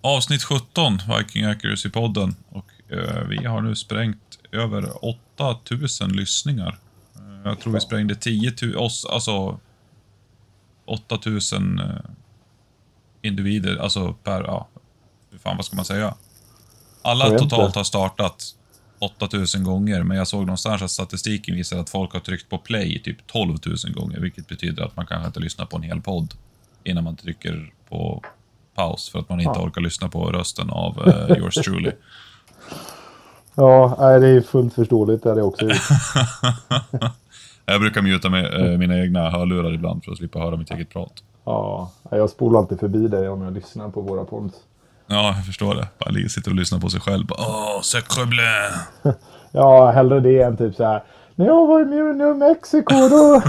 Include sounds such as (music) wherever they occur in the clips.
Avsnitt 17, Viking Accuracy-podden. Och eh, vi har nu sprängt över 8000 lyssningar. Eh, jag tror vi sprängde 10 000, oss, alltså 8000 eh, individer, alltså per, ja, hur fan vad ska man säga? Alla totalt har startat 8000 gånger, men jag såg någonstans att statistiken visar att folk har tryckt på play typ 12 000 gånger, vilket betyder att man kanske inte lyssnar på en hel podd innan man trycker på paus för att man inte Ja. orkar lyssna på rösten av eh, (laughs) yours truly. Ja, nej, det är fullt förståeligt. Det hade jag också (laughs) jag brukar muta med, eh, mina egna hörlurar ibland för att slippa höra mitt eget prat. Ja, jag spolar alltid förbi dig om jag lyssnar på våra pods. Ja, jag förstår det. Bara sitter och lyssnar på sig själv. Åh, sacre bleu. (laughs) Ja, hellre det än typ så här. När jag var i New Mexico då...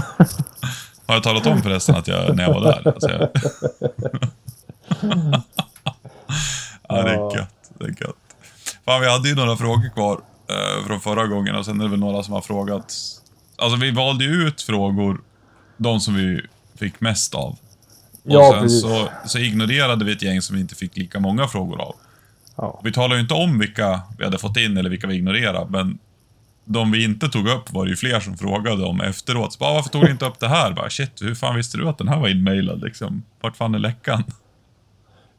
Har jag talat om förresten att jag, när jag var där? Alltså, jag... (laughs) ja, det är gött. Det är gött. Fan, vi hade ju några frågor kvar eh, från förra gången och sen är det väl några som har frågat. Alltså, vi valde ju ut frågor, de som vi fick mest av. Och Ja, sen precis. så, så ignorerade vi ett gäng som vi inte fick lika många frågor av. Ja. Vi talar ju inte om vilka vi hade fått in eller vilka vi ignorerade, men de vi inte tog upp var det ju fler som frågade om efteråt. Så bara, varför tog du inte upp det här? Bara, shit, hur fan visste du att den här var inmailad liksom? Vart fan är läckan?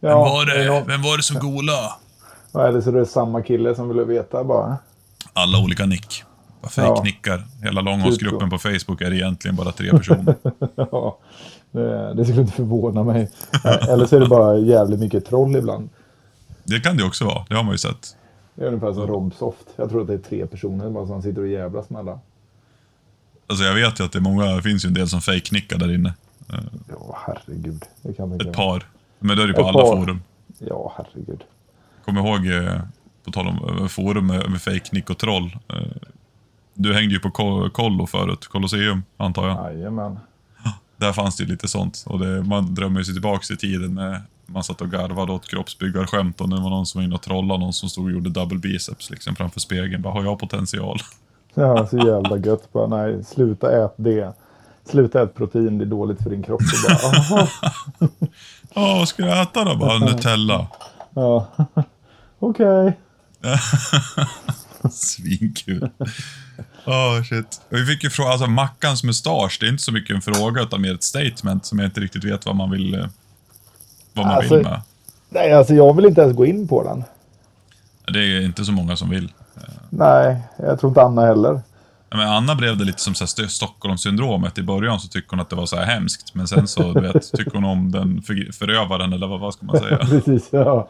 Vem var det? Vem var det som golade? Eller så det är samma kille som ville veta bara. Alla olika nick. Bara Fake-nickar. Hela långhållsgruppen på Facebook är egentligen bara tre personer. (laughs) Ja, det, det skulle inte förvåna mig. Eh, Eller så är det bara jävligt mycket troll ibland. Det kan det också vara, det har man ju sett. Det är ungefär som Robsoft. Jag tror att det är tre personer bara som sitter och jävlas med alla. Alltså jag vet ju att det är många, det finns ju en del som fake-nickar där inne. Eh, Ja, herregud. Det kan man Ett par. Men det är ju på alla par. forum. Ja, herregud. Kommer ihåg, eh, på tal om eh, forum med, med fake nick och troll. Eh, du hängde ju på Ko- Kollo förut, Colosseum antar jag. Jajamän. (gasps) Där fanns det ju lite sånt. Och det, man drömmer sig tillbaks i tiden med man satt och garvade åt kroppsbyggarskämt och det var någon som var inne och trollade någon som stod och gjorde double biceps liksom framför spegeln. Bara, har jag potential? (laughs) Ja, så jävla gött. Bara, nej, sluta ät det. Sluta ät protein, det är dåligt för din kropp. Bara, (laughs) (laughs) Ja, vad ska jag äta då? Bara Nutella. ja. (laughs) Okej. (laughs) Svinkul. Åh shit. Och Vi fick ju fråga, alltså Mackans mustasch, det är inte så mycket en fråga utan mer ett statement som jag inte riktigt vet vad man vill, eh, vad man Alltså- vill med. Nej, alltså jag vill inte ens gå in på den. Det är inte så många som vill. Nej, jag tror inte Anna heller. Men Anna blev det lite som så här St- Stockholmssyndromet. I början så tyckte hon att det var så här hemskt, men sen så vet, tycker hon om den för, förövaren, eller vad, vad ska man säga? (laughs) Precis, ja.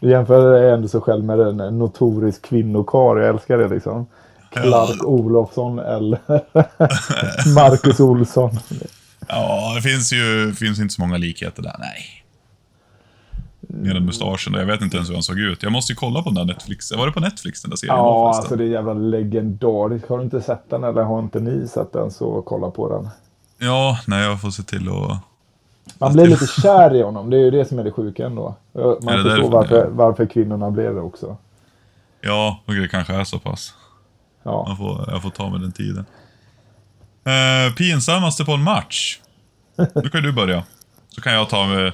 Du jämför ändå sig själv med en notorisk kvinnokar. Jag älskar det liksom. Clark Olofsson eller (laughs) Marcus Olsson. Ja, det finns ju finns inte så många likheter där, nej. Mer än mustaschen, jag vet inte ens hur han såg ut. Jag måste ju kolla på den där Netflix. Var det på Netflix den där serien var Ja, förresten? alltså det är jävla legendariskt. Har du inte sett den eller har inte ni sett den så kolla på den. Ja, nej, jag får se till att... Man blir lite kär i honom. Det är ju det som är det sjuka ändå. Man Är förstår varför, varför kvinnorna blev det också. Ja, och det kanske är så pass. Ja. Jag får, jag får ta med den tiden. Uh, pinsammaste på en match? Nu kan du börja. Så kan jag ta med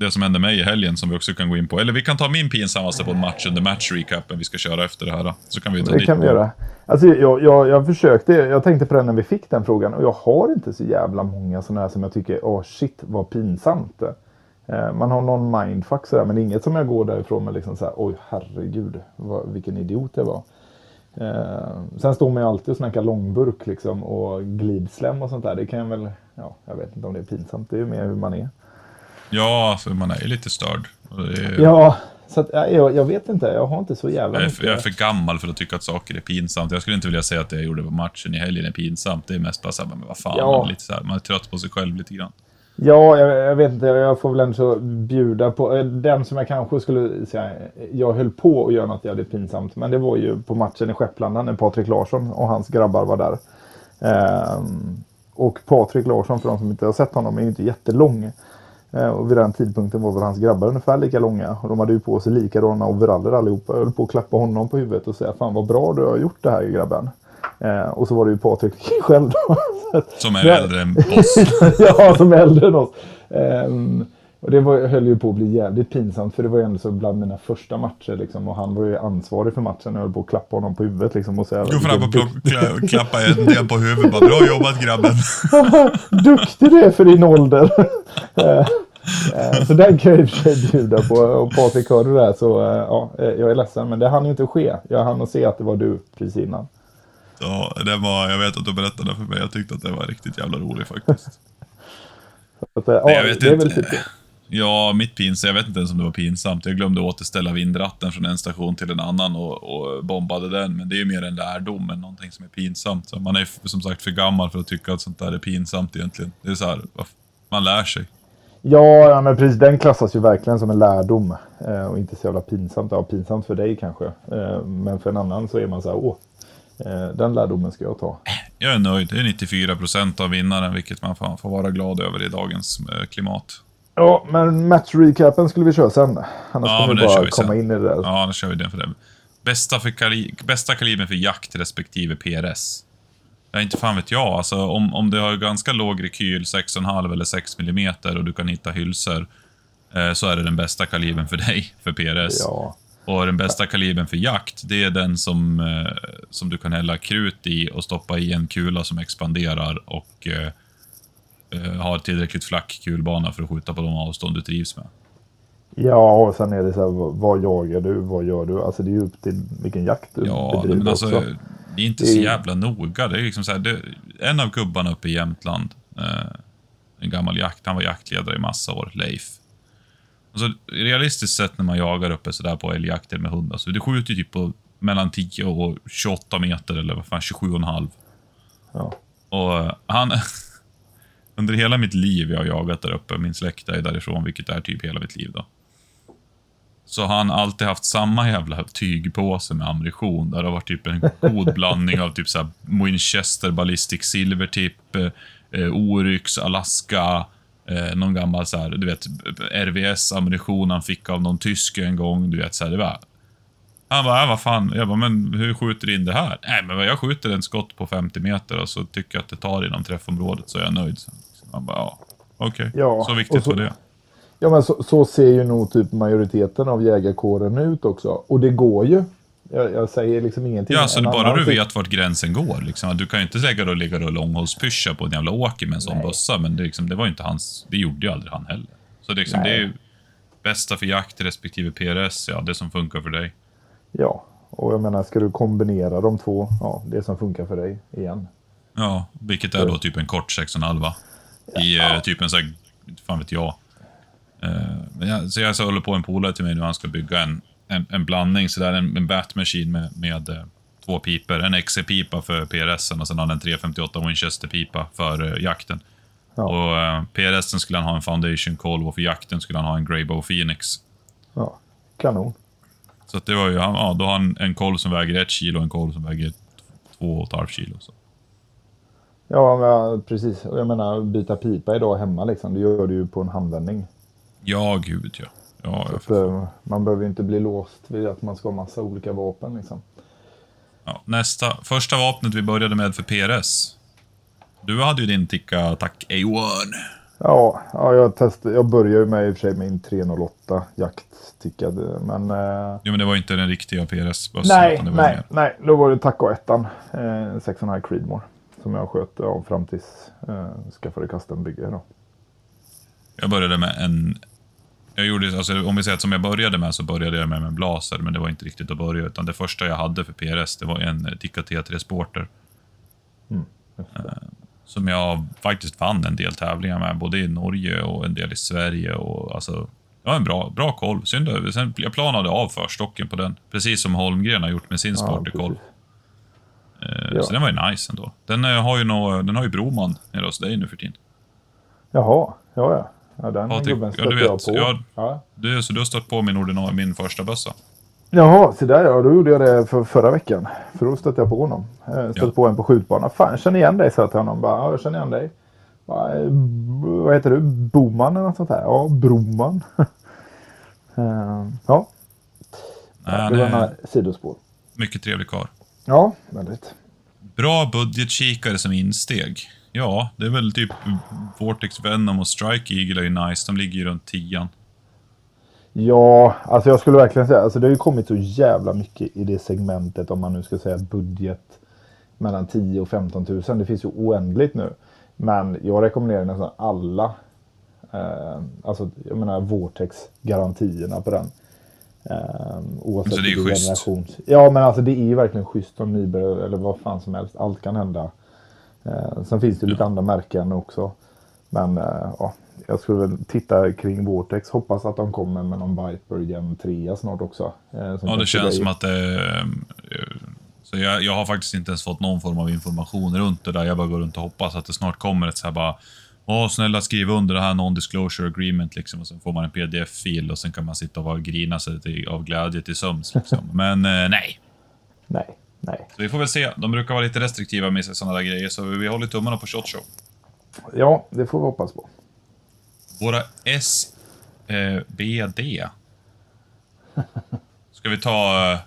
det som hände mig i helgen som vi också kan gå in på. Eller vi kan ta min pinsammaste på en match under match-recapen vi ska köra efter det här. Så kan vi ta Det dit kan vi göra. Alltså, jag, jag, jag försökte, jag tänkte på det när vi fick den frågan och jag har inte så jävla många sådana här som jag tycker, åh shit vad pinsamt. Eh, man har någon mindfuck sådär, men inget som jag går därifrån med liksom såhär, oj herregud, vad, vilken idiot jag var. Eh, sen står man ju alltid och snackar långburk liksom och glidslem och sånt där. Det kan jag väl, ja, jag vet inte om det är pinsamt, det är ju mer hur man är. Ja, alltså man är ju lite störd. Är, Ja, så att, ja, jag, jag vet inte, jag har inte så jävla jag, är för, jag är för gammal för att tycka att saker är pinsamt. Jag skulle inte vilja säga att det jag gjorde på matchen i helgen är pinsamt. Det är mest bara såhär, men vad fan, Ja. man, är lite så här, man är trött på sig själv lite grann. Ja, jag, jag vet inte. Jag får väl ändå bjuda på eh, den som jag kanske skulle säga. Jag höll på att göra något jävligt pinsamt. Men det var ju på matchen i Skepplanda när Patrik Larsson och hans grabbar var där. Ehm, och Patrik Larsson, för de som inte har sett honom, är ju inte jättelång. Eh, och vid den tidpunkten var väl hans grabbar ungefär lika långa. Och de hade ju på sig likadana overaller allihopa. Jag höll på att klappa honom på huvudet och säga Fan vad bra du har gjort det här grabben. Eh, och så var det ju Patrik (laughs) själv då. Som är äldre än oss. (laughs) ja, som är äldre än oss. Ehm, Och det var, höll ju på att bli jävligt pinsamt för det var ju ändå så bland mina första matcher liksom. Och han var ju ansvarig för matchen och jag höll på att klappa honom på huvudet liksom. Och säga, Gå fram och plock, kla- klappa en del på huvudet. Bara, bra jobbat grabben. (laughs) Duktig du är för din ålder! (laughs) Eh, eh, så den kan jag i och för sig bjuda på. Och Patrik, hör du det här så eh, ja, jag är ledsen. Men det hann ju inte ske. Jag hann att se att det var du precis innan. Ja, det var, jag vet att du berättade för mig. Jag tyckte att det var riktigt jävla roligt faktiskt. (laughs) Att, Nej, ja, jag vet det inte. typ det. Ja, mitt pins, jag vet inte ens om det var pinsamt. Jag glömde återställa vindratten från en station till en annan och, och bombade den. Men det är ju mer en lärdom än någonting som är pinsamt. Så man är som sagt för gammal för att tycka att sånt där är pinsamt egentligen. Det är så här, man lär sig. Ja, ja, men precis. Den klassas ju verkligen som en lärdom. Eh, och inte så jävla pinsamt. Ja, pinsamt för dig kanske. Eh, men för en annan så är man så här, åh. Eh, den lärdomen ska jag ta. Jag är nöjd. Det är 94% av vinnaren, vilket man får vara glad över i dagens eh, klimat. Ja, men match-recapen skulle vi köra sen. Annars Ja, kommer vi bara vi sen. komma in i det där. Ja, då kör vi den för det. Bästa, för kali bästa kalibern för jakt respektive PRS. Ja, inte fan vet jag. Alltså, om, om du har ganska låg rekyl, 6,5 eller 6 mm och du kan hitta hylsor, eh, så är det den bästa kalibern för dig, för PRS. Ja. Och den bästa kalibern för jakt, det är den som, eh, som du kan hälla krut i och stoppa i en kula som expanderar och eh, har tillräckligt flack kulbana för att skjuta på de avstånd du trivs med. ja, och sen är det så här, vad- jagar du? Vad gör du? Alltså det är ju upp till vilken jakt du Ja, bedriver men alltså, också. det är inte så jävla noga. Det är liksom så här, det, en av gubbarna uppe i Jämtland, eh, en gammal jakt, han var jaktledare i massa år, Leif. Alltså, realistiskt sett när man jagar uppe sådär på älgjakter med hund, alltså, du skjuter ju typ på mellan 10 och 28 meter eller vad fan, 27,5. Ja. Och eh, han... (laughs) Under hela mitt liv jag har jagat där uppe, min släkt är därifrån, vilket är typ hela mitt liv då. Så har han alltid haft samma jävla tygpåse med ammunition. Där det har varit typ en god (laughs) blandning av typ såhär Winchester Ballistic Silvertip, eh, eh, Oryx, Alaska, eh, någon gammal så här, du vet, RVS-ammunition han fick av någon tysk en gång. Du vet, så här, det var... Han bara, äh, vad fan? Jag bara, men hur skjuter du in det här? Nej, men jag skjuter en skott på 50 meter och så tycker jag att det tar inom träffområdet så är jag nöjd. Så han bara, ja, okej. Ja, så viktigt så- var det. Ja, men så, så ser ju nog typ majoriteten av jägarkåren ut också. Och det går ju. Jag, jag säger liksom ingenting. Ja, så bara du vet vart gränsen går. Liksom. Du kan ju inte lägga och ligga och långhållspyscha på en jävla åker med en sån bössa, men det, liksom, det var inte hans... Det gjorde ju aldrig han heller. Så det, liksom, det är ju bästa för jakt respektive PRS, ja, det som funkar för dig. Ja, och jag menar, ska du kombinera de två, ja, det som funkar för dig igen. Ja, vilket är då typ en kort 6,5 i eh, typ en sån här, fan vet jag. Eh, jag, så jag så håller på en polare till mig nu, han ska bygga en, en, en blandning, sådär en, en Batmachine med, med eh, två piper. En XC-pipa för PRS och sen har han en 358 Winchester-pipa för eh, jakten. Ja. Och eh, PRS skulle han ha en Foundation och för jakten skulle han ha en Greybow Phoenix. Ja, kanon. Så det var ju, ja, då har han en kolv som väger ett kilo och en kolv som väger två och ett halvt kilo. Så. Ja, men, precis. Jag menar, byta pipa idag hemma liksom, det gör du ju på en handvändning. Ja, gud ja. Ja, att, eh, man behöver ju inte bli låst vid att man ska ha massa olika vapen liksom. Ja, nästa. Första vapnet vi började med för PRS. Du hade ju din Tikka Tac A1. Ja, ja jag, testade, jag började med i och för sig en 308 jakttickad, men... Eh, Jo, men det var inte den riktiga PRS-bössan. nej, nej, mer. nej, då var det Taco 1 eh, 6,5 Creedmoor. Som jag sköt ja, fram tills eh, skaffade custom-bygge då. Jag började med en... Jag gjorde, alltså, om vi säger att som jag började med så började jag med en blaser, men det var inte riktigt att börja. Utan det första jag hade för PRS, det var en Tikka T3 Sporter. Mm, Eh, Som jag faktiskt vann en del tävlingar med, både i Norge och en del i Sverige. Och, alltså, jag har en bra, bra koll. Synd, sen, jag planade av förstocken på den, precis som Holmgren har gjort med sin Sporter-koll. precis. Eh, Ja. Så den var ju nice ändå. Den eh, har ju, nå, den har ju Broman nere hos dig nu för tiden. Jaha, ja ja. ja den Patrik, gubben ja, jag på. jag- Ja. Du, så du har stött på min, ordinarie, min första bössa? Jaha, så där ja. Då gjorde jag det för förra veckan. För då stötte jag på honom. Eh, Stötte Ja. på en på skjutbanan. Fan, jag känner igen dig, sa jag till honom. Bara, ja, jag känner igen dig. Bara, eh, vad heter du? Boman eller något sånt här? Ja, Broman. (laughs) Eh, ja, Nej, det var några sidospår. mycket trevlig karl. Ja, väldigt. Bra budgetkikare som insteg. Ja, det är väl typ Vortex Venom och Strike Eagle är ju nice. De ligger ju runt tian. Ja, alltså jag skulle verkligen säga, alltså det har ju kommit så jävla mycket i det segmentet om man nu ska säga budget mellan 10 och 15 000. Det finns ju oändligt nu. Men jag rekommenderar nästan alla, eh, alltså jag menar Vortex-garantierna på den. Eh, oavsett Så det är schysst. generation. Ja, men alltså det är ju verkligen schysst som nybörjare eller vad fan som helst. Allt kan hända. Eh, sen finns det lite andra märken också. Men eh, ja, jag skulle väl titta kring Vortex. Hoppas att de kommer med någon Gen 3 snart också. eh, Ja, det känns som att det... eh, Så jag, jag har faktiskt inte ens fått någon form av information runt det där. Jag bara går runt och hoppas att det snart kommer ett så här bara... Åh, snälla skriv under det här non-disclosure agreement liksom. Och sen får man en pdf-fil och sen kan man sitta och bara grina sig till, av glädje till söms liksom. (laughs) Men nej. Nej, nej. Så vi får väl se. De brukar vara lite restriktiva med sådana där grejer, så vi håller tummarna på Shot Show. Ja, det får vi hoppas på. Våra SBD. Ska vi ta... eh,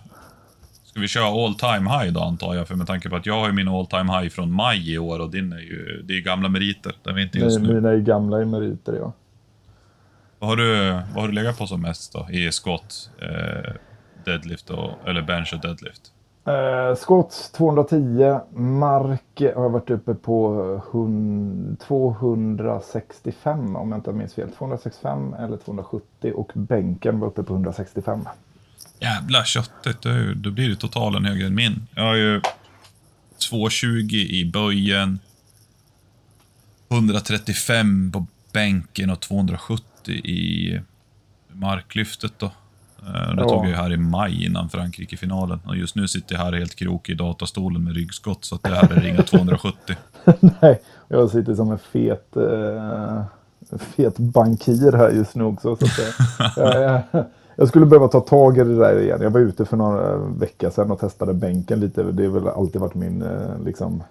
Ska vi köra all time high då antar jag? För med tanke på att jag har ju min all time high från maj i år och din är ju... Det är ju gamla meriter. Den vi inte just nu. mina är gamla meriter, ja. Vad har, du, vad har du legat på som mest då? I squat, eh, deadlift och, eller bench och deadlift? Eh, Scott 210, Mark eh, har jag varit uppe på eh, 265 om jag inte minns fel. 265 eller 270 och bänken var uppe på 165. Jävla köttet, då, då blir det totalen högre än min. Jag har ju 220 i böjen, 135 på bänken och 270 i marklyftet då. Eh, Det Ja. tog jag ju här i maj innan Frankrike-finalen. Och just nu sitter jag här helt krokig i datastolen med ryggskott, så att det här är inga 270. (laughs) Nej, jag sitter som en fet, eh, fet bankir här just nu också. Så att, jag, (laughs) jag, jag skulle behöva ta tag i det där igen. Jag var ute för några veckor sedan och testade bänken lite. Det har väl alltid varit min eh, liksom,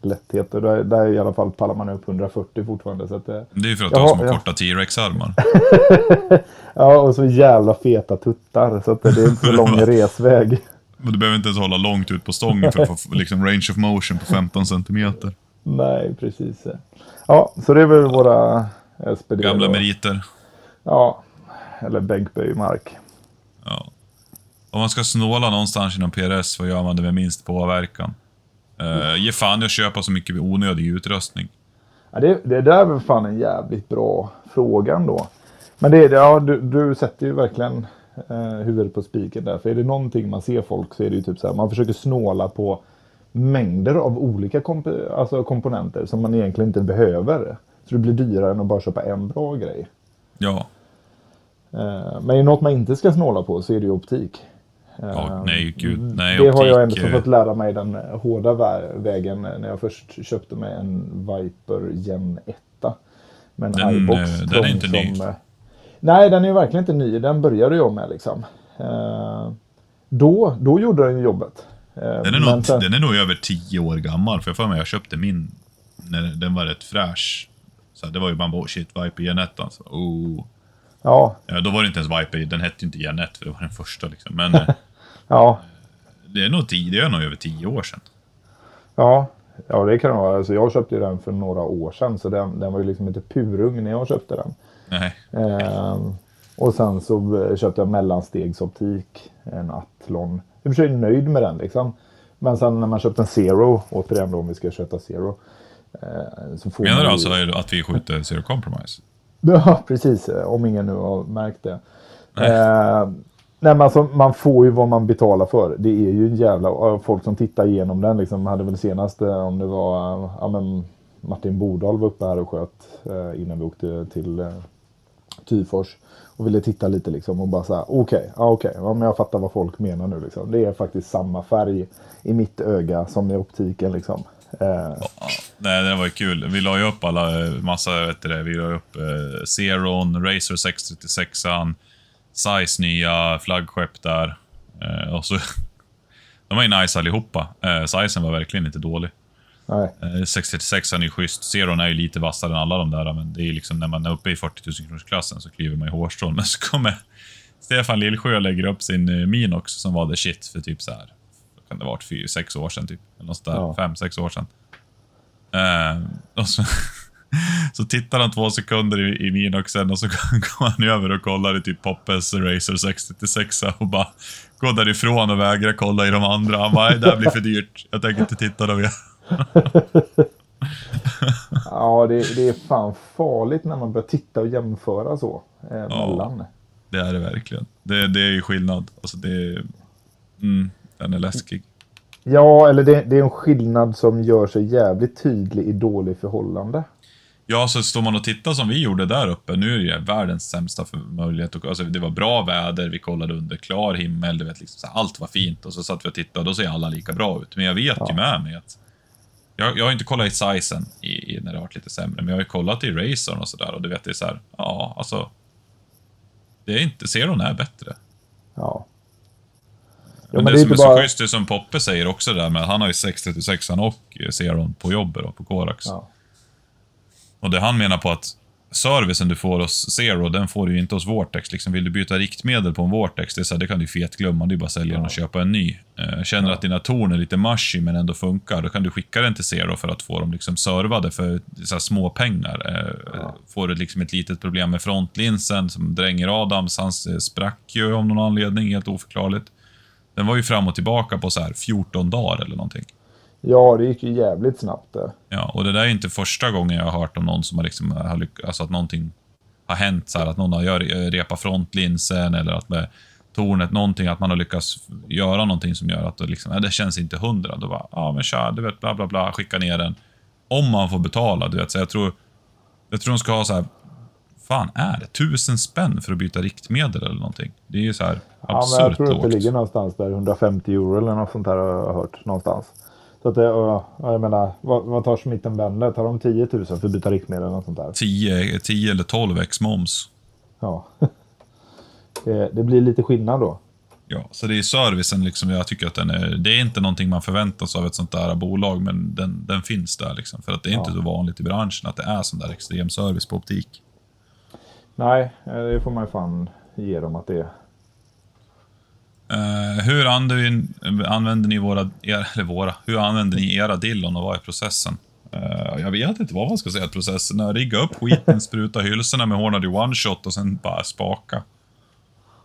lätthet. Och där, där i alla fall pallar man upp 140 fortfarande. Så att, eh, Det är ju för att du har små korta T-Rex-armar. (laughs) ja, och så jävla feta tuttar. Så att det är inte så lång (laughs) resväg. Men du behöver inte ens hålla långt ut på stången för att få liksom, range of motion på 15 centimeter. Nej, precis. Ja, så det är väl våra SPD. Gamla då. meriter. Ja, eller bänkböjmark. Ja. Om man ska snåla någonstans inom PRS, vad gör man det med minst påverkan? Uh, ge fan i att köpa så mycket onödig utrustning. Ja, det, det där är väl fan en jävligt bra fråga ändå. Men det, ja, du, du sätter ju verkligen eh, huvudet på spiken där. För är det någonting man ser folk så är det ju typ så här. Man försöker snåla på mängder av olika komp- alltså komponenter som man egentligen inte behöver. Så det blir dyrare än att bara köpa en bra grej. Ja, Eh, men är det något man inte ska snåla på så är det ju optik. Ja Eh, nej gud. Nej, det har jag ändå eh, fått lära mig den eh, hårda vä- vägen eh, när jag först köpte mig en Viper Gen 1. Med en Den, iBox den är inte ny. eh, Nej, den är verkligen inte ny. Den började jag med liksom. Eh, då, då gjorde den ju jobbet. Eh, Den är, men nog, sen- den är nog över 10 år gammal, för jag får mig jag köpte min när den var rätt fräsch. Så det var ju bara oh shit, Viper Gen 1 alltså. Oh. Ja, Ja, då var det inte ens Viper, den hette ju inte Gen 1 för det var den första liksom. Men (laughs) ja, det är nog 10, det är nog över 10 år sedan. ja. Ja, det kan det vara. Alltså, jag köpte ju den för några år sedan, så den, den var ju liksom inte purung när jag köpte den. Nej. Ehm, och sen så eh, köpte jag mellanstegsoptik, en Athlon. Jag är för sig nöjd med den liksom. Men sen när man köpte en Zero, återigen då om vi ska köpa Zero. eh, så får Menar du ju- alltså att vi skjuter Zero Compromise? Ja, precis. Om ingen nu har märkt det. Eh, nej, men alltså, man får ju vad man betalar för. Det är ju en jävla... Folk som tittar igenom den liksom, hade väl senast eh, om det var eh, ja, men Martin Bordal var uppe här och sköt eh, innan vi åkte till eh, Tyfors. Och ville titta lite liksom och bara så här, okej, ja, okej, ja, men jag fattar vad folk menar nu liksom. Det är faktiskt samma färg i mitt öga som i optiken liksom. Eh, Ja, nej, det var ju kul. Vi la ju upp alla, eh, massa, vet du det, vi la upp eh, Zeron, Razer 636an, Zeiss nya flaggskepp där. Eh, och så, (laughs) de var ju nice allihopa. Eh, Zeissen var verkligen inte dålig. nej. Eh, 636an är ju schysst. Zeron är ju lite vassare än alla de där, men det är liksom när man är uppe i 40 000 kronors klassen så kliver man i hårstrån. Men så kommer Stefan Lillsjö och lägger upp sin eh, Minox som var the shit för typ så här. Kan det ha varit? Fyra, sex år sedan typ. Eller något där. Ja. Fem, sex år sedan. Eh, och så, (laughs) så tittar han två sekunder i, i Minoxen och så (laughs) går han över och kollar i typ Poppes Racer 66 och bara går därifrån och vägrar kolla i de andra. Han bara, "Nej, det här blir för dyrt. Jag tänker inte titta då mer. (laughs) Ja, det, det är fan farligt när man börjar titta och jämföra så. Eh, mellan. Det är det verkligen. Det, det är ju skillnad. Alltså det är... Mm, den är läskig. Ja, eller det, det är en skillnad som gör sig jävligt tydlig i dålig förhållande. Ja, så står man och tittar som vi gjorde där uppe. Nu är det världens sämsta för möjlighet. Alltså, det var bra väder, vi kollade under klar himmel, du vet, liksom, så här, allt var fint. Och så satt vi och tittade och då ser alla lika bra ut. Men jag vet ju med mig att... Jag, jag har inte kollat i sizen i, i, när det har varit lite sämre, men jag har ju kollat i racern och sådär. Och du vet, det är så här, ja, alltså... Det är inte... Zeron är bättre. Ja. Ja, Men, men det, det är som är så bara... schysst, det som Poppe säger också där med, han har ju 636 och eh, Zeron på jobbet då, på Korax. Ja. Och det han menar på att servicen du får hos Zero, den får du inte hos Vortex. Liksom, vill du byta riktmedel på en Vortex, det, är så här, det kan du fetglömma. Det är bara att sälja den och köpa en ny. Eh, känner att dina torn är lite mushy men ändå funkar, då kan du skicka den till Zero för att få dem liksom servade för så här, små pengar. Eh, Får du liksom ett litet problem med frontlinsen, som dränger Adams, hans sprack ju av någon anledning, helt oförklarligt. Den var ju fram och tillbaka på så här 14 dagar eller någonting. Ja, det gick ju jävligt snabbt där. Ja, och det där är inte första gången jag har hört om någon som har liksom, har lyck- alltså att någonting har hänt, så här, att någon har gör, repat frontlinsen eller att med tornet, någonting, att man har lyckats göra någonting som gör att det, liksom, ja, det känns inte hundra. Då bara, ja men tja, du vet, bla bla bla, skicka ner den. Om man får betala, du vet. Så jag tror, jag tror de ska ha så här, fan är det? Tusen spänn för att byta riktmedel eller någonting? Det är ju så här Ja, men absurt jag tror att det ligger någonstans där, 150 euro eller något sånt där har jag hört någonstans. Så att det, ja, jag menar, vad, vad tar smitten Bender? Tar de 10 000 för att byta riktmedel eller något sånt där? 10, 10 eller 12 x moms. Ja. (laughs) det, det blir lite skillnad då. Ja, så det är servicen liksom, jag tycker att den är, det är inte någonting man förväntar sig av ett sånt där bolag, men den, den finns där liksom. För att det är inte Ja. så vanligt i branschen att det är sån där extrem service på optik. Nej, eh, det får man ju fan ge dem att det är. Eh, hur använder, använder ni våra, er, eller våra, hur använder ni era dillon och vad är processen? Uh, jag vet inte vad man ska säga att processen är. Rigga upp skiten, spruta hylsorna med hårdare one-shot och sen bara spaka.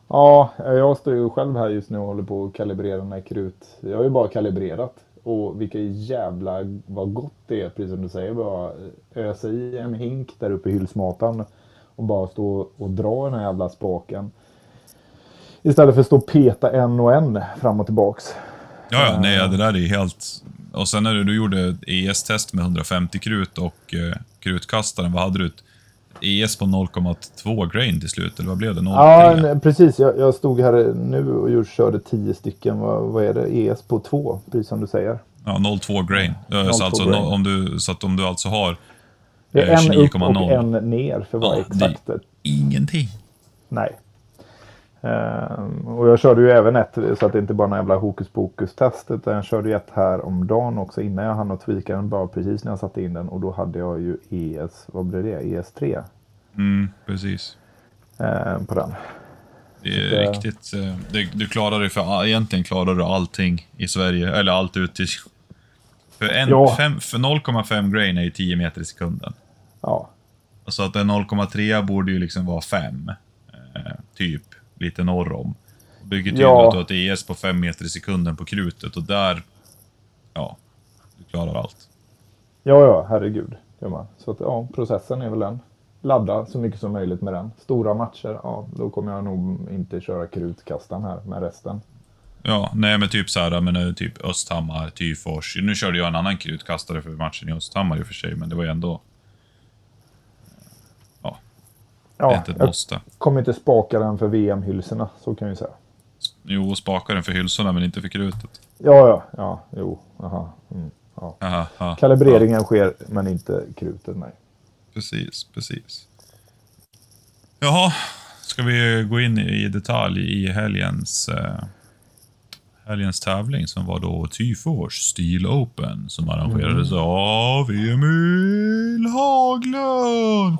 Ja, jag står ju själv här just nu och håller på att kalibrera med krut. Jag har ju bara kalibrerat. Och vilka jävla vad gott det är, precis som du säger. Bara ösa i en hink där uppe i hylsmatan och bara stå och dra den här jävla spaken. Istället för att stå och peta en och en fram och tillbaks. Ja, ja, nej, det där är helt... Och sen när du, gjorde ES-test med 150 krut och eh, krutkastaren, vad hade du? ES på 0,2 grain till slut, eller vad blev det? 0,3? Ja, nej, precis. Jag, jag stod här nu och just körde tio stycken. Vad, vad är det? ES på två, precis som du säger. Ja, 0,2 grain. Ja, 0,2 så, alltså, grain. om du, så att om du alltså har... Det är Eh, en upp och 29,0. en ner för varje Ja, exakt. Ingenting. Nej. Ehm, och jag körde ju även ett, så att det inte bara är någon jävla hokus pokus test. Utan jag körde ju ett här om dagen också innan jag hann att tweaka den. Bara precis när jag satte in den. Och då hade jag ju ES, vad blev det? ES3 Mm, precis. ehm, på den. Det är det- riktigt... eh, Det, du klarar dig för... Egentligen klarar du allting i Sverige, eller allt ut till... För, en, Ja. fem, för 0,5 grain är ju 10 meter i sekunden. Ja, Så att en 0,3 borde ju liksom vara 5. Eh, typ, lite norr om. Bygger till Ja. att du har ett ES på 5 meter i sekunden på krutet och där... Ja, du klarar allt. ja, ja herregud. Så att, ja, processen är väl den. Ladda så mycket som möjligt med den. Stora matcher, ja, då kommer jag nog inte köra krutkastaren här med resten. Ja, nej men typ så här, men eh, typ Östhammar, Tyfors. Nu körde jag en annan krutkastare för matchen i Östhammar i och för sig, men det var ju ändå... Ja, det är Ja, inte ett måste. kommer inte spaka den för VM-hylsorna, så kan vi säga. Jo, spaka den för hylsorna, men inte för krutet. Ja, ja, ja, jo, aha. Mm, ja. Aha, aha, Kalibreringen sker, men inte krutet, nej. Precis, precis. Jaha, ska vi gå in i detalj i helgens, eh, helgens tävling som var då Tyfors Steel Open som arrangerades av Emil Haglund.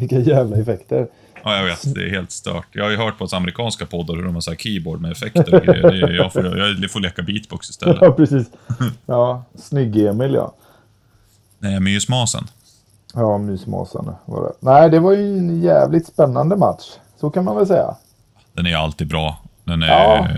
Vilka jävla effekter. Ja, jag vet. Det är helt stört. Jag har ju hört på amerikanska poddar hur de har så här keyboard med effekter och grejer. Det är, jag, får, jag får leka beatbox istället. Ja, precis. Ja, snygg-Emil ja. Nej, mysmasen. Ja, mysmasen var det. Nej, det var ju en jävligt spännande match. Så kan man väl säga. Den är alltid bra. Den är, Ja.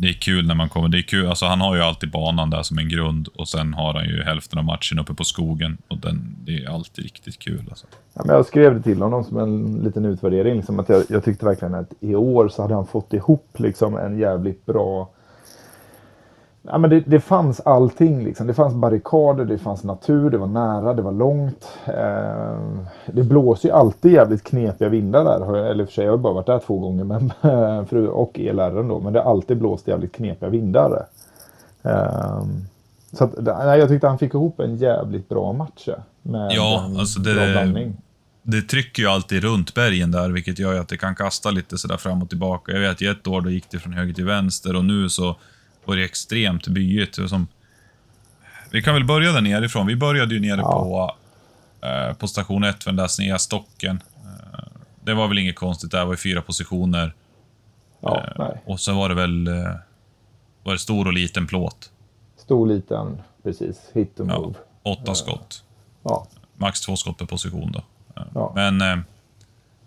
Det är kul när man kommer. Det är kul. Alltså, han har ju alltid banan där som en grund och sen har han ju hälften av matchen uppe på skogen. Och den, det är alltid riktigt kul. Alltså. Ja, men jag skrev det till honom som en liten utvärdering. Liksom, att jag, jag tyckte verkligen att i år så hade han fått ihop liksom, en jävligt bra... Ja, men det, det fanns allting. Liksom. Det fanns barrikader, det fanns natur, det var nära, det var långt. Eh, det blåser ju alltid jävligt knepiga vindar där. Eller för sig, jag har bara varit där två gånger. Men, (laughs) och ELR då. Men det har alltid blåst jävligt knepiga vindar. Eh, så att, nej, jag tyckte han fick ihop en jävligt bra match. Med Ja, en alltså bra det- blandning. det trycker ju alltid runt bergen där, vilket gör ju att det kan kasta lite sådär fram och tillbaka. Jag vet, i ett år då gick det från höger till vänster och nu så var det extremt byigt. Som, vi kan väl börja där nerifrån. Vi började ju nere Ja. på, eh, på station 1 för den där sneda stocken. Eh, det var väl inget konstigt där, var ju fyra positioner. Ja, Eh, och så var det väl eh, var det stor och liten plåt. Stor, liten, precis. Hit och Ja, move. åtta skott. Ja, Max två skott per position då. Eh, Ja. Men eh,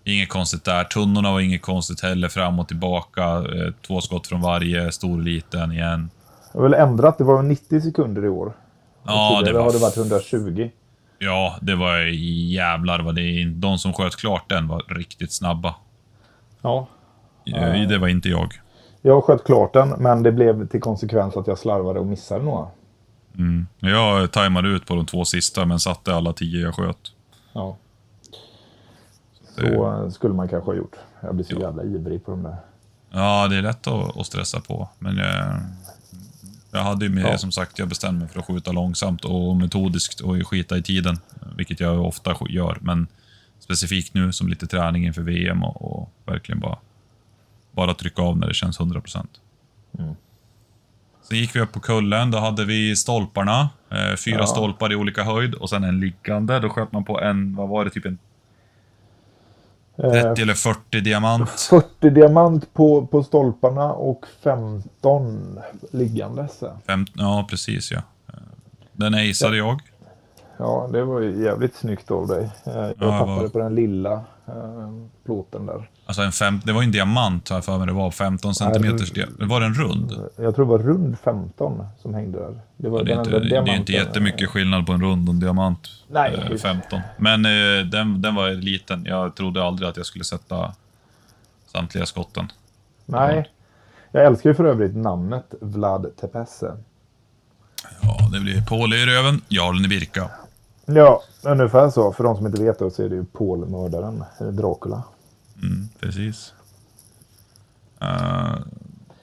inget konstigt där. Tunnorna var inget konstigt heller, fram och tillbaka. Eh, två skott från varje, stor och liten igen. jag har väl ändrat. Det var 90 sekunder i år. Ja, det var, har det varit 120. ja, det var jävlar vad det De som sköt klart den var riktigt snabba. Ja. Det var inte jag. Jag sköt klart den, men det blev till konsekvens att jag slarvade och missade några. Mm. Jag tajmade ut på de två sista, men satte alla tio jag sköt. Ja. Så skulle man kanske ha gjort. Jag blir så jävla ivrig på de där. Ja, det är lätt att, att stressa på, men eh, jag hade ju med, Ja. som sagt, jag bestämde mig för att skjuta långsamt och metodiskt och skita i tiden, vilket jag ofta gör, men specifikt nu som lite träning inför VM och, och verkligen bara, bara trycka av när det känns 100%. Mm. Sen gick vi upp på kullen, då hade vi stolparna, eh, fyra Ja. stolpar i olika höjd och sen en liggande. Då sköt man på en, vad var det, typ en 30 eller 40 diamant. 40 diamant på, på stolparna och 15 liggandes. Fem, ja, precis ja. Eh, Den aceade jag. Ja, det var ju jävligt snyggt av dig. Eh, Jag jag tappade var- på den lilla eh, plåten där. Alltså en fem, det var ju en diamant har jag för mig det var. 15 centimeters Nej, diamant. Var den rund? Jag tror det var rund 15 som hängde där. Det var Ja, det, är inte, enda det är inte diamanten. jättemycket skillnad på en rund och en diamant. Nej. eh, 15. Men eh, den, den var liten. Jag trodde aldrig att jag skulle sätta samtliga skotten. Nej. Jag älskar ju för övrigt namnet Vlad Tepesse. Ja, det blir Paul i röven, Jarlen i Birka. Ja, ungefär så. För de som inte vet det så är det ju Paul-mördaren, Dracula. Mm, precis. Uh,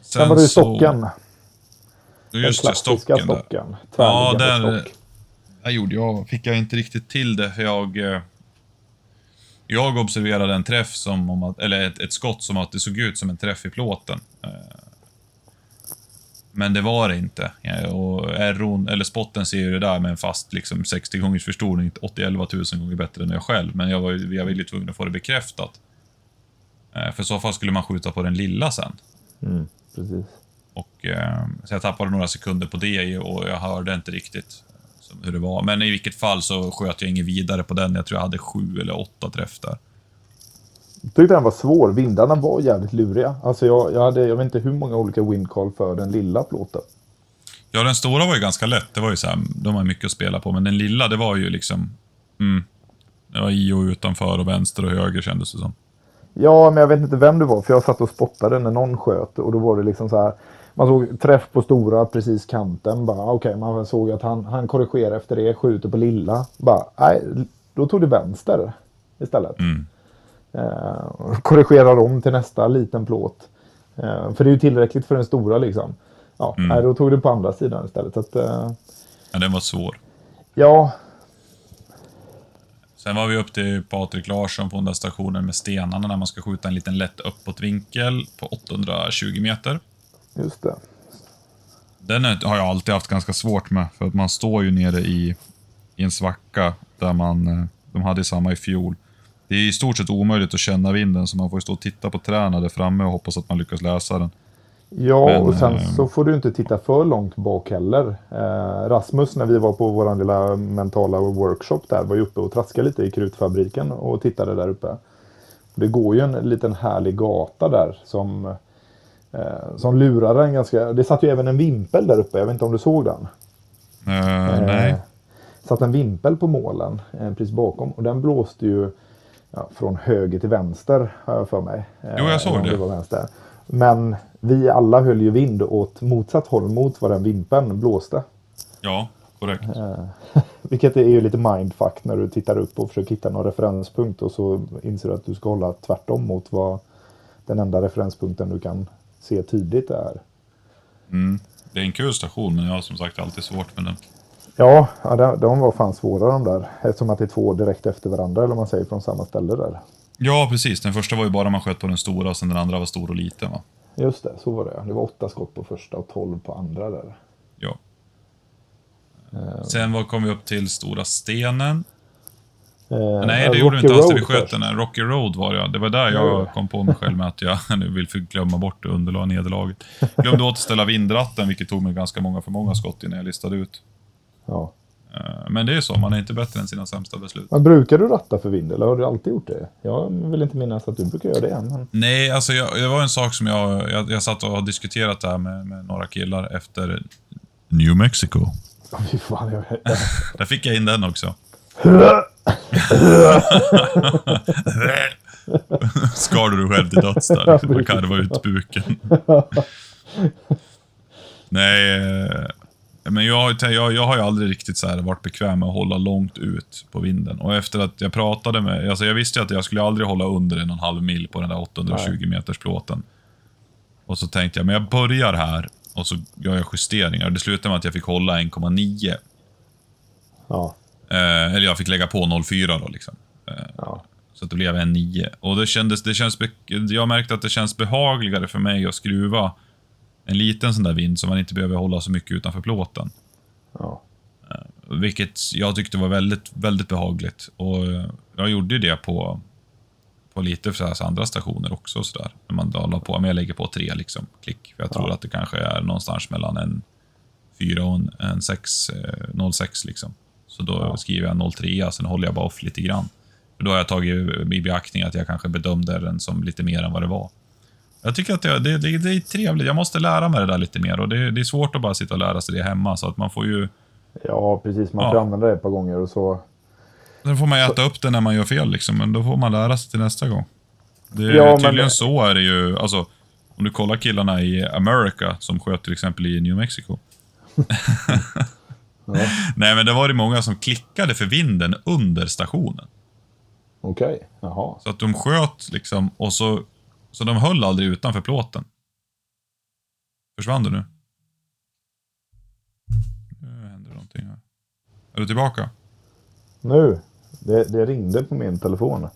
Sen var det ju stocken. Just den det, stocken. Stocken. Ja, där, stock. där gjorde jag, fick jag inte riktigt till det. För jag, eh, jag observerade en träff som om att, eller ett, ett skott som att det såg ut som en träff i plåten. Eh, Men det var det inte. Och erron, eller spotten ser ju det där med en fast liksom 60 gångers förstoring, 80-11 000 gånger bättre än jag själv. Men jag var, jag var ju tvungen att få det bekräftat. Eh, För i så fall skulle man skjuta på den lilla sen. Mm, precis. Och, eh, så jag tappade några sekunder på det och jag hörde inte riktigt eh, hur det var. Men i vilket fall så sköt jag inget vidare på den. Jag tror jag hade sju eller åtta träff där. Jag tyckte den var svår. Vindarna var jävligt luriga. Alltså jag, jag hade, jag vet inte hur många olika windcall för den lilla plåten. Ja, den stora var ju ganska lätt. Det var ju så här, de har mycket att spela på. Men den lilla, det var ju liksom... Mm, det var i och utanför och vänster och höger kändes det som. Ja, men jag vet inte vem det var. För jag satt och spottade när någon sköt. Och då var det liksom så här. Man såg träff på stora, precis kanten. Bara okej, man såg att han, han korrigerar efter det. Skjuter på lilla. Bara, nej, då tog det vänster istället. Mm. Eh, korrigerar om till nästa liten plåt. Eh, för det är ju tillräckligt för den stora liksom. Ja, Mm. nej, då tog det på andra sidan istället. Så att, eh, Ja, den var svår. ja, Sen var vi upp till Patrik Larsson på den där stationen med stenarna när man ska skjuta en liten lätt uppåtvinkel på 820 meter. just det. Den har jag alltid haft ganska svårt med, för att man står ju nere i, i en svacka där man, eh, de hade samma i fjol, Det är i stort sett omöjligt att känna vinden, så man får stå och titta på träna där framme och hoppas att man lyckas läsa den. Ja, Men, och sen eh, så får du inte titta för långt bak heller. Eh, Rasmus, när vi var på vår lilla mentala workshop där, var ju uppe och traskade lite i krutfabriken och tittade där uppe. Det går ju en liten härlig gata där som, eh, som lurar en ganska... Det satt ju även en vimpel där uppe, jag vet inte om du såg den? Eh, nej. Satt en vimpel på målen eh, precis bakom och den blåste ju ja, från höger till vänster har jag för mig. Jo, jag såg om det. var vänster. Men vi alla höll ju vind åt motsatt håll mot vad den vimpeln blåste. Ja, korrekt. (laughs) Vilket är ju lite mindfuck när du tittar upp och försöker hitta någon referenspunkt och så inser du att du ska hålla tvärtom mot vad den enda referenspunkten du kan se tydligt är. Mm. Det är en kul station, men jag har som sagt alltid svårt med den. Ja, de, de var fan svåra de där. Eftersom att det är två direkt efter varandra, eller man säger, från samma ställe där. Ja, precis. Den första var ju bara man sköt på den stora, och sen den andra var stor och liten, va? Just det, så var det. Det var åtta skott på första och tolv på andra där. Ja. Sen var, kom vi upp till Stora Stenen. Eh, Nej, det Rocky gjorde vi inte alls. Vi sköt först. den här. Rocky Road var det. Det var där jag kom på mig själv med att jag (laughs) nu vill glömma bort underlag nederlaget. Glömde återställa vindratten, vilket tog mig ganska många för många skott innan jag listade ut. Ja. Eh, Men det är ju så, man är inte bättre än sina sämsta beslut. Men brukar du ratta för vind, eller har du alltid gjort det? Jag vill inte minnas att du brukar göra det. Men... Nej, alltså jag, det var en sak som jag, jag... Jag satt och har diskuterat det här med, med några killar efter New Mexico. Oh, fy fan, jag... (laughs) Där fick jag in den också. (laughs) Skar du dig själv till döds där? Och karva ut buken. (laughs) Nej, eh, men jag, har jag, jag har ju aldrig riktigt så här varit bekväm med att hålla långt ut på vinden. Och efter att jag pratade med... Alltså jag visste ju att jag skulle aldrig hålla under en och en halv mil på den där 820 meters plåten. Och så tänkte jag, men jag börjar här och så gör jag justeringar. Det slutade med att jag fick hålla 1,9. Ja, Eh, eller jag fick lägga på 0,4 då liksom. Eh, ja. så att det blev en 9. Och det kändes, det känns, jag märkte att det känns behagligare för mig att skruva en liten sån där vind så man inte behöver hålla så mycket utanför plåten. ja. Vilket jag tyckte var väldigt, väldigt behagligt. Och eh, jag gjorde ju det på, på lite för så här andra stationer också. Så där. När man la på, men jag lägger på tre liksom, klick. För jag tror Ja. att det kanske är någonstans mellan en 4 och en, en 6, eh, 0,6 liksom. Så då Ja. skriver jag 0,3, sen håller jag bara off lite grann. För då har jag tagit i beaktning att jag kanske bedömde den som lite mer än vad det var. Jag tycker att det, det, det, det är trevligt. Jag måste lära mig det där lite mer. Och det, det är svårt att bara sitta och lära sig det hemma. Så att man får ju... ja precis. Man Ja. får använda det ett par gånger och så... Sen får man äta upp det när man gör fel, liksom, men då får man lära sig till nästa gång. Det, Ja, men- tydligen så är det ju. Alltså, om du kollar killarna i America som sköt till exempel i New Mexico. (laughs) Ja. Nej, men det var det många som klickade för vinden under stationen. Okej, jaha. Så att de sköt liksom, och så... Så de höll aldrig utanför plåten. Försvann du nu? Nu händer någonting här. Är du tillbaka? Nu, det, det ringde på min telefon.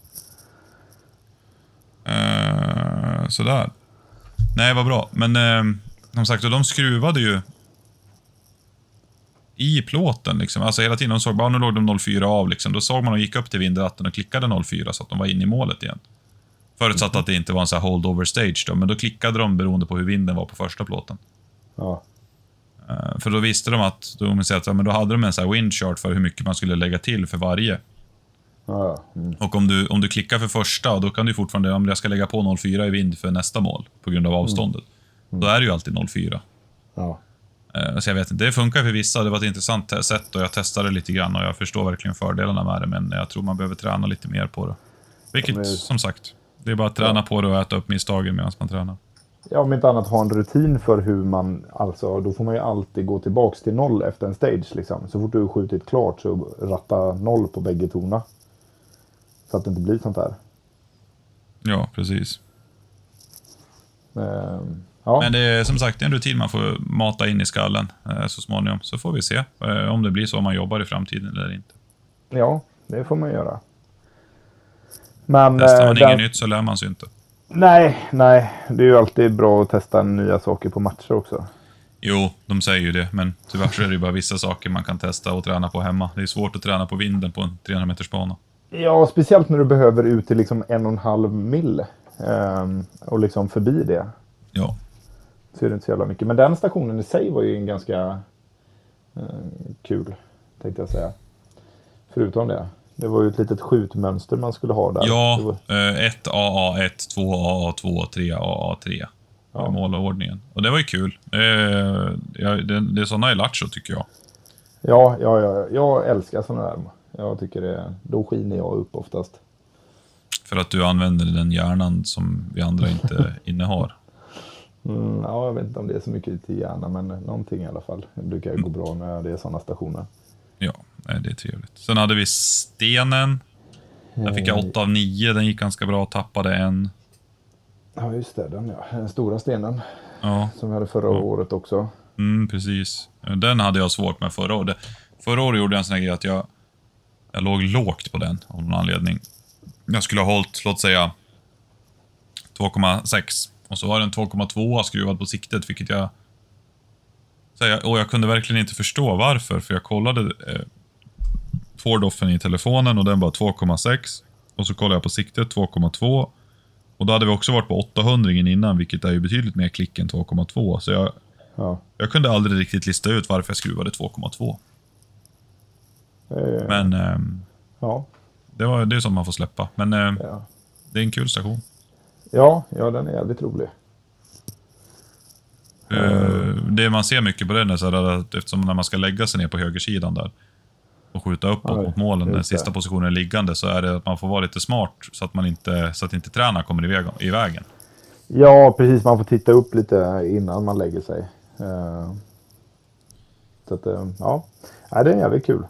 Eh, sådär. Nej, vad bra. Men eh, som sagt, de skruvade ju i plåten. Liksom. Alltså hela tiden. De såg bara, nu låg de 04 av. Liksom. Då såg man och gick upp till vindratten och klickade 04 så att de var inne i målet igen. Förutsatt att det inte var en sån här holdover stage då, men då klickade de beroende på hur vinden var på första plåten. Ja, Eh, för då visste de att, då, om säger att, ja, men då hade de en sån här windchart för hur mycket man skulle lägga till för varje. ja. Mm. Och om du, om du klickar för första, då kan du fortfarande, om jag ska lägga på 04 i vind för nästa mål, på grund av avståndet. Då är det ju alltid 04. ja. Eh, Så jag vet inte, det funkar för vissa. Det var ett intressant sätt och jag testade lite grann och jag förstår verkligen fördelarna med det, men jag tror man behöver träna lite mer på det. Vilket, som sagt, det är bara att träna på det och äta upp misstagen medan man tränar. Ja, om inte annat ha en rutin för hur man, alltså då får man ju alltid gå tillbaks till noll efter en stage liksom. Så fort du har skjutit klart så ratta noll på bägge torna. Så att det inte blir sånt där. Ja, precis. Ehm, ja, Men det är som sagt det är en rutin man får mata in i skallen eh, så småningom. Så får vi se eh, om det blir så man jobbar i framtiden eller inte. ja, det får man göra. Men... Testar man eh, inget den- nytt så lär man sig inte. Nej, nej. Det är ju alltid bra att testa nya saker på matcher också. Jo, de säger ju det, men tyvärr så är det ju bara vissa saker man kan testa och träna på hemma. Det är svårt att träna på vinden på en 300 meters bana. Ja, speciellt när du behöver ut till liksom en och en halv mil. ehm, och liksom förbi det. Ja. Så är det inte så jävla mycket. Men den stationen i sig var ju en ganska eh, kul, tänkte jag säga. Förutom det. Det var ju ett litet skjutmönster man skulle ha där. Ja, var, eh, 1 AA1, 2 AA2, 3 AA3. Ja. Målordningen. Och det var ju kul. Eh, det, är såna i Lattjo, tycker jag. ja, ja, ja, jag älskar sådana där. Jag tycker det, då skiner jag upp oftast. För att du använder den hjärnan som vi andra inte (laughs) innehar. Mm, ja, jag vet inte om det är så mycket till hjärna, men någonting i alla fall. Det brukar gå bra när det är sådana stationer. Ja, nej, det är trevligt. Sen hade vi stenen. Där fick jag 8 av 9. Den gick ganska bra. Tappade en. Ja, just det. Den, ja. den stora stenen Ja, som vi hade förra året också. mm, precis. Den hade jag svårt med förra året. Förra året gjorde jag en sån här grej att jag, jag låg lågt på den av någon anledning. Jag skulle ha hållit, låt säga, 2,6. Och så var den 2,2 skruvad på siktet, vilket jag... Så jag... Och jag kunde verkligen inte förstå varför, för jag kollade eh, Fordoffen i telefonen och den var 2,6. Och så kollade jag på siktet 2,2. Och då hade vi också varit på 800 innan, vilket är ju betydligt mer klick än 2,2. Så jag, Ja. jag kunde aldrig riktigt lista ut varför jag skruvade 2,2. Eh, Men ehm, ja, det, var, det är som man får släppa. Men ehm, ja. det är en kul station. ja, ja, den är jävligt rolig. Eh, det man ser mycket på den är så här att eftersom när man ska lägga sig ner på högersidan där och skjuta uppåt Oj, mot målen, den det. sista positionen är liggande, så är det att man får vara lite smart så att, man inte, så att inte tränaren kommer i, väg, i vägen. Ja, precis. Man får titta upp lite innan man lägger sig. Eh, så att, eh, ja. ja, det är jävligt kul.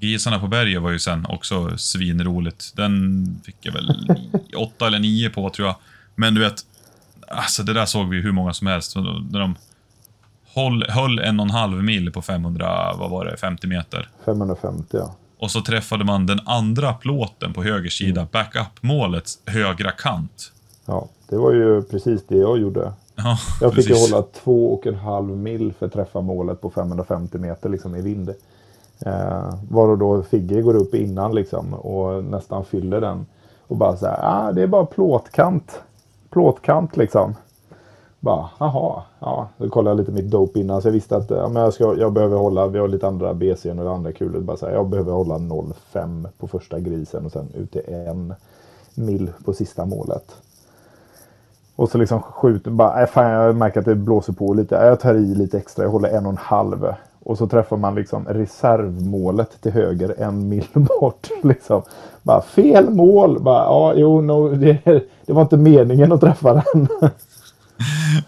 Grisarna på berget var ju sen också svinroligt. Den fick jag väl (laughs) åtta eller nio på tror jag. Men du vet, alltså det där såg vi hur många som helst. När de höll, höll en och en halv mil på 500, vad var det, 50 meter. 550 ja. Och så träffade man den andra plåten på höger sida, backup-målets högra kant. Ja, det var ju precis det jag gjorde. Ja, Jag fick ju precis. hålla två och en halv mil för att träffa målet på 550 meter liksom i vind. Eh, var då Figge går upp innan liksom och nästan fyller den. Och bara så här, ah, det är bara plåtkant. Plåtkant liksom. Bara, jaha, ja. Då kollade jag lite mitt dope innan så jag visste att ja, men jag, ska, jag behöver hålla, vi har lite andra BC och andra kulor. Bara så här, jag behöver hålla 0,5 på första grisen och sen ut till en mil på sista målet. Och så liksom skjuter, bara, äh, fan jag märker att det blåser på lite. Jag tar i lite extra, jag håller en och en halv. Och så träffar man liksom reservmålet till höger en mil (laughs) bort. Liksom. Bara fel mål! Bara, ja, jo, no, det, det var inte meningen att träffa den. (laughs)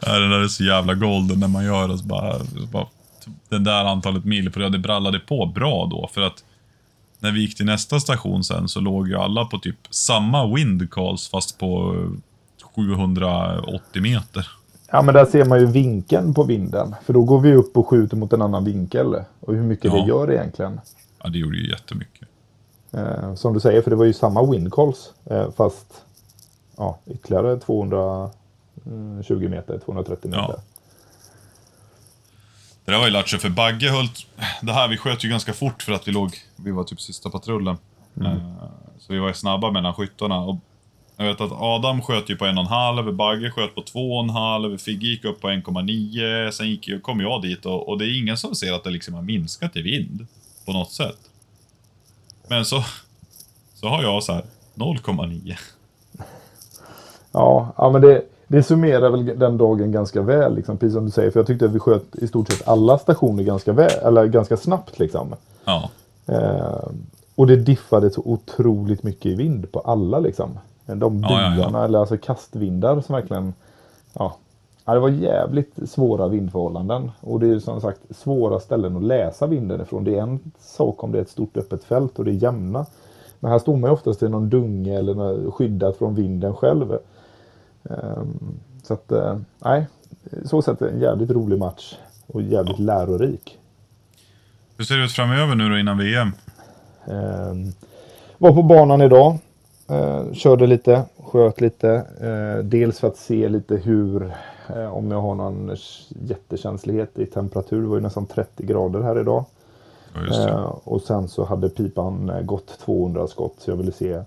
(laughs) Ja, den där är så jävla golden när man gör det. Så bara, så bara, den där antalet mil, för det brallade på bra då. För att när vi gick till nästa station sen så låg ju alla på typ samma wind calls fast på eh, 780 meter. Ja, men där ser man ju vinkeln på vinden. För då går vi upp och skjuter mot en annan vinkel. Och hur mycket Ja. det gör egentligen. Ja, det gjorde ju jättemycket. Eh, som du säger, för det var ju samma wind calls. Eh, fast ja, ytterligare 220 meter, 230 meter. Ja. Det där var ju lattjo för Bagge höll... Det här, vi sköt ju ganska fort för att vi låg... Vi var typ sista patrullen. Eh, Så vi var ju snabba mellan skyttarna. Och jag vet att Adam sköt ju på en och en halv, Bagge sköt på två och en halv, Figge gick upp på 1,9. Sen gick, kom jag dit och, och det är ingen som ser att det liksom har minskat i vind. På något sätt. Men så... Så har jag så här 0,9. Ja, ja men det, det summerar väl den dagen ganska väl, liksom, precis som du säger. För jag tyckte att vi sköt i stort sett alla stationer ganska, väl, eller ganska snabbt. Liksom. Ja. Eh, och det diffade så otroligt mycket i vind på alla. Liksom. De Ja, ja, ja. byarna, eller alltså kastvindar som verkligen... Ja, det var jävligt svåra vindförhållanden. Och det är som sagt svåra ställen att läsa vinden ifrån. Det är en sak om det är ett stort öppet fält och det är jämna. Men här står man ju oftast i någon dunge eller skyddat från vinden själv. Ehm, så att, eh, nej, så sett en jävligt rolig match. Och jävligt lärorik. Hur ser det ut framöver nu då innan VM? Ehm, var på banan idag. Eh, körde lite, sköt lite. Eh, dels för att se lite hur, om jag har någon jättekänslighet i temperatur. Det var ju nästan 30 grader här idag. Ja, och sen så hade pipan gått 200 skott så jag ville se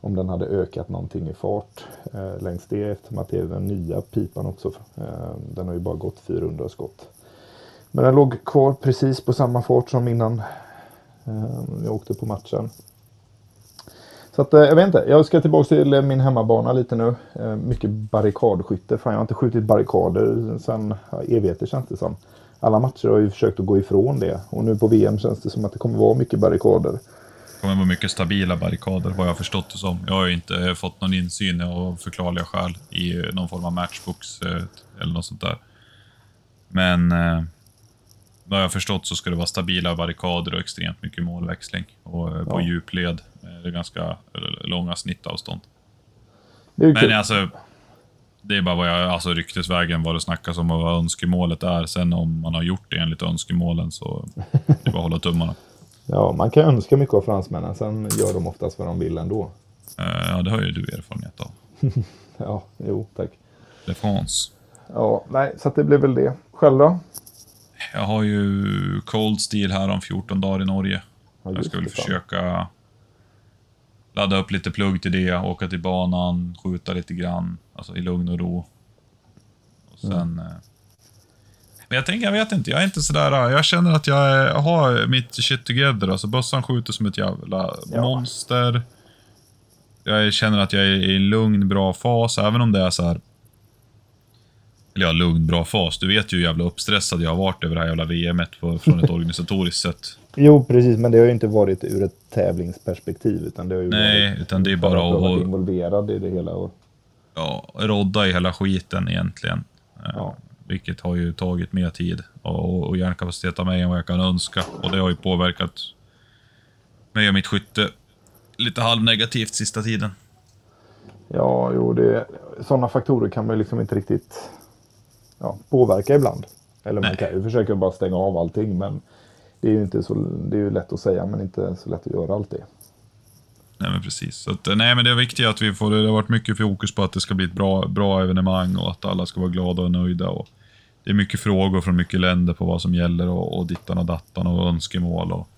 om den hade ökat någonting i fart eh, längs det eftersom att det är den nya pipan också. Eh, den har ju bara gått 400 skott. Men den låg kvar precis på samma fart som innan eh, jag åkte på matchen. Så att, eh, jag vet inte, jag ska tillbaka till eh, min hemmabana lite nu. Eh, mycket barrikadskytte. Fan, jag har inte skjutit barrikader sedan evigheter känns det som. Alla matcher har ju försökt att gå ifrån det. Och nu på VM känns det som att det kommer vara mycket barrikader. Kommer vara mycket stabila barrikader, vad jag har förstått det som. Jag har ju inte fått någon insyn av förklarliga skäl i någon form av matchbooks eh, eller något sånt där. Men eh, vad jag har förstått så ska det vara stabila barrikader och extremt mycket målväxling. Och eh, på Ja. djupled. eh, Det är ganska långa snittavstånd. Kul. Men alltså, det är bara vad jag, alltså ryktesvägen vad det snackas om och vad önskemålet är. Sen om man har gjort det enligt önskemålen så det är bara att hålla tummarna. Ja, man kan önska mycket av fransmännen. Sen gör de oftast vad de vill ändå. Eh, Ja, det har ju du erfarenhet av. (laughs) Ja, jo, tack. Det France. Ja, nej, så att det blir väl det. Själv då? Jag har ju Cold Steel här om 14 dagar i Norge. Ja, Jag ska väl försöka ladda upp lite plugg till det, åka till banan, skjuta lite grann, alltså i lugn och ro. Och sen... Mm. Men jag tänker, jag vet inte, jag är inte sådär... Jag känner att jag har mitt shit together. Alltså bössan skjuter som ett jävla Ja. monster. Jag känner att jag är i en lugn, bra fas, även om det är så här. Eller ja, lugn, bra fas. Du vet ju hur jävla uppstressad jag har varit över det här jävla VMet från ett (laughs) organisatoriskt sätt. Jo, precis, men det har ju inte varit ur ett tävlingsperspektiv. Utan det har ju Nej, varit utan det är bara att att- involverad i det hela. Och, ja, rodda i hela skiten egentligen. Ja. Vilket har ju tagit mer tid och, och hjärnkapacitet av mig än vad jag kan önska. Och det har ju påverkat mig och mitt skytte lite halvnegativt sista tiden. ja, jo, det, sådana faktorer kan man ju liksom inte riktigt ja, påverka ibland. Eller man Nej. kan ju försöka bara stänga av allting, men det är ju inte så, det är ju lätt att säga, men inte så lätt att göra alltid. Nej men precis. Så att, nej men det är viktigt att vi får, det har varit mycket fokus på att det ska bli ett bra, bra evenemang och att alla ska vara glada och nöjda. Och det är mycket frågor från mycket länder på vad som gäller och, och dittan och dattan och önskemål. Och,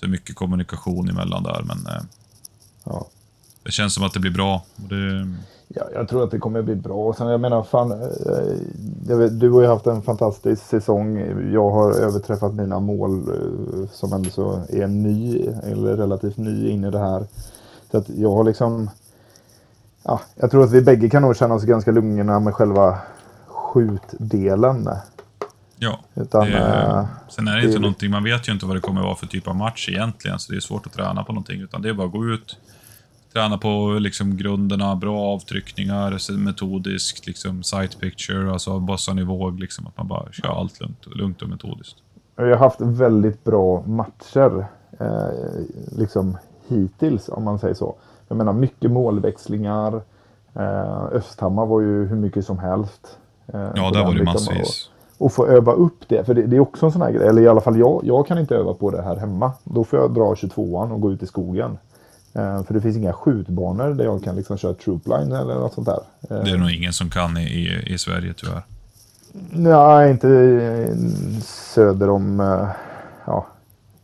så mycket kommunikation emellan där men eh, Ja. det känns som att det blir bra. Och det, Ja, jag tror att det kommer bli bra. Och Sen, jag menar, fan, eh, jag vet, du har ju haft en fantastisk säsong. Jag har överträffat mina mål eh, som ändå så är ny, eller relativt ny in i det här. Så att jag har liksom... Ja, jag tror att vi bägge kan nog känna oss ganska lugna med själva skjutdelen. ja. Utan, det, eh, sen är det det inte någonting, man vet ju inte vad det kommer vara för typ av match egentligen, så det är svårt att träna på någonting. Utan det är bara att gå ut, träna på liksom grunderna, bra avtryckningar, metodiskt, liksom sight picture, alltså bössan i våg, liksom att man bara kör allt lugnt, lugnt och metodiskt. Jag har haft väldigt bra matcher eh, liksom hittills om man säger så. Jag menar mycket målväxlingar. Eh, Östhammar var ju hur mycket som helst. Eh, Ja, där var det liksom, massvis. Och, och få öva upp det. För det, det är också en sån här grej. Eller i alla fall jag, jag kan inte öva på det här hemma. Då får jag dra 22an och gå ut i skogen. Eh, för det finns inga skjutbanor där jag kan liksom köra troopline eller något sånt där. Eh, Det är nog ingen som kan i, i, i Sverige tyvärr. Nej, inte söder om ja,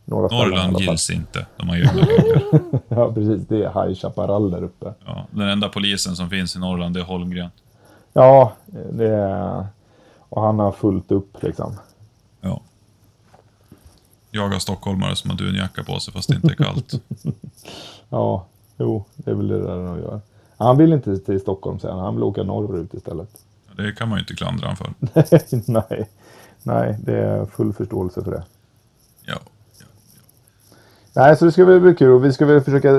några Norrland gills inte, de har ju. (laughs) Ja, precis. Det är High Chaparral där uppe. Ja, den enda polisen som finns i Norrland, det är Holmgren. Ja, det är... Och han har fullt upp liksom. Ja. Jagar stockholmare som har dunjacka på sig fast det inte är kallt. (laughs) Ja, jo, det är väl det där de gör. Han vill inte till Stockholm säger han. Han vill åka norrut istället. Det kan man ju inte klandra honom för. (laughs) nej, nej, det är full förståelse för det. Ja. Nej, så det ska väl bli kul. Och vi ska väl försöka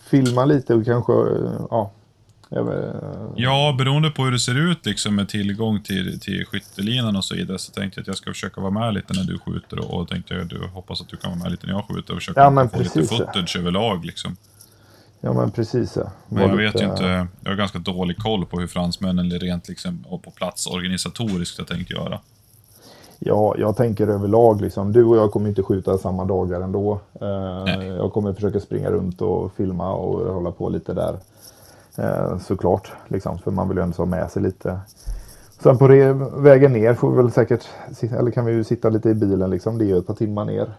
filma lite och kanske, ja. Ja, beroende på hur det ser ut liksom med tillgång till, till skyttelinan och så vidare så tänkte jag att jag ska försöka vara med lite när du skjuter och, och tänkte jag du hoppas att du kan vara med lite när jag skjuter och försöka Ja, men få lite precis, ja. footage överlag liksom. ja, men precis. Ja. Men jag vet lite- ju inte, jag har ganska dålig koll på hur fransmännen rent liksom och på plats organisatoriskt jag tänker göra. Ja, jag tänker överlag liksom. Du och jag kommer inte skjuta samma dagar ändå. Eh, Nej. jag kommer försöka springa runt och filma och hålla på lite där. Eh, såklart, liksom, för man vill ju ändå ha med sig lite. Sen på vägen ner får vi väl säkert, eller kan vi ju sitta lite i bilen liksom. Det är ju ett par timmar ner.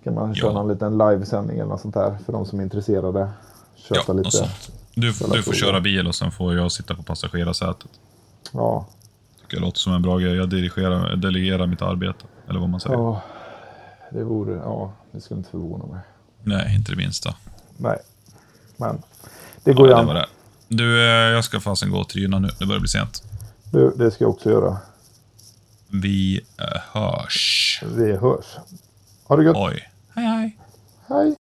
Ska man köra Ja. någon liten livesändning eller något sånt där för de som är intresserade. Köta Ja, lite. sånt. Du, du får köra bil och sen får jag sitta på passagerarsätet. Ja, Tycker jag låter som en bra grej. Jag dirigerar, delegerar mitt arbete. Eller vad man säger. ja, det vore... Ja, det skulle inte förvåna mig. Nej, inte det minsta. Nej, men det går ju Ja, an. Du, eh, jag ska fasen gå och tryna nu. Det börjar bli sent. Du, det ska jag också göra. Vi eh, hörs. Vi hörs. Ha det gött. Oj. Hej, hej. Hej.